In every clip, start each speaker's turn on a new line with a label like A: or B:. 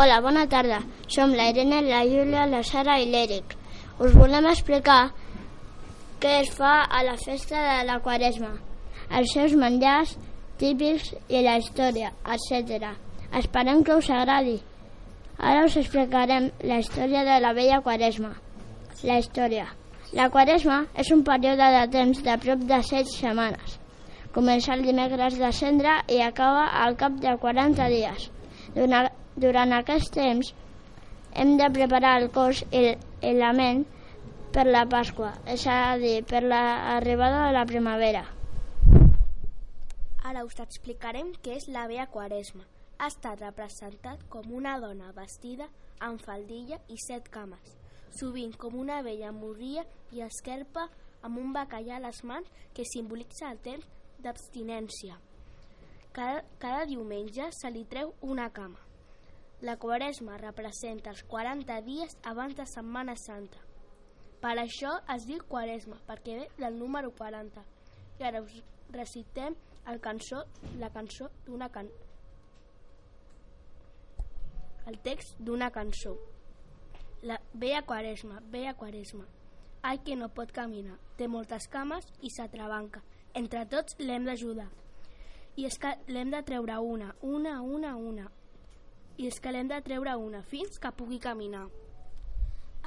A: Hola, bona tarda. Som la Irene, la Júlia, la Sara i l'Eric. Us volem explicar què es fa a la festa de la Quaresma, els seus menjars típics i la història, etc. Esperem que us agradi. Ara us explicarem la història de la vella Quaresma. La història. La Quaresma és un període de temps de prop de 7 setmanes. Comença el dimecres de cendre i acaba al cap de 40 dies. Durant, durant aquest temps hem de preparar el cos i, la ment per la Pasqua, és a dir, per l'arribada de la primavera.
B: Ara us explicarem què és la Vea Quaresma. Ha estat representat com una dona vestida amb faldilla i set cames, sovint com una vella morria i esquerpa amb un bacallà a les mans que simbolitza el temps d'abstinència. Cada, cada diumenge se li treu una cama. La quaresma representa els 40 dies abans de Setmana Santa. Per això es diu quaresma, perquè ve del número 40. I ara us recitem el cançó, la cançó d'una can... el text d'una cançó. La vella quaresma, vella quaresma. Ai que no pot caminar, té moltes cames i s'atrabanca. Entre tots l'hem d'ajudar. I és que l'hem de treure una, una, una, una. I és que l'hem de treure una fins que pugui caminar.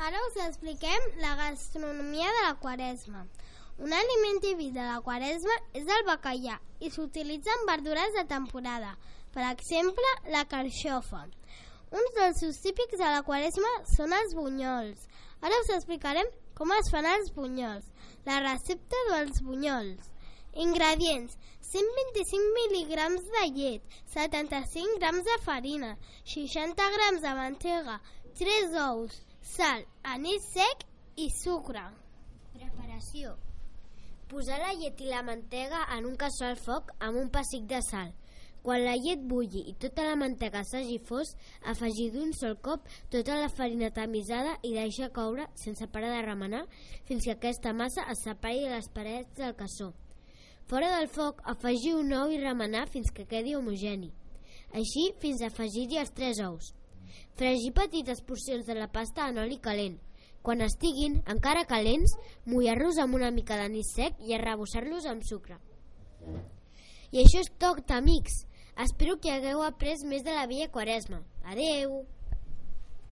C: Ara us expliquem la gastronomia de la quaresma. Un aliment típic de la quaresma és el bacallà i s'utilitzen verdures de temporada, per exemple, la carxofa. Uns dolços típics de la quaresma són els bunyols. Ara us explicarem com es fan els bunyols. La recepta dels bunyols. Ingredients. 125 mil·ligrams de llet, 75 grams de farina, 60 grams de mantega, 3 ous, sal, anís sec i sucre.
D: Preparació. Posar la llet i la mantega en un cassó al foc amb un pessic de sal. Quan la llet bulli i tota la mantega s'hagi fos, afegir d'un sol cop tota la farina tamisada i deixar coure sense parar de remenar fins que aquesta massa es separi de les parets del cassó. Fora del foc, afegir un ou i remenar fins que quedi homogeni. Així fins a afegir-hi els tres ous. Fregir petites porcions de la pasta en oli calent. Quan estiguin encara calents, mullar-los amb una mica d'anís sec i arrebossar-los amb sucre. I això és tot, amics. Espero que hagueu après més de la vella quaresma. Adeu!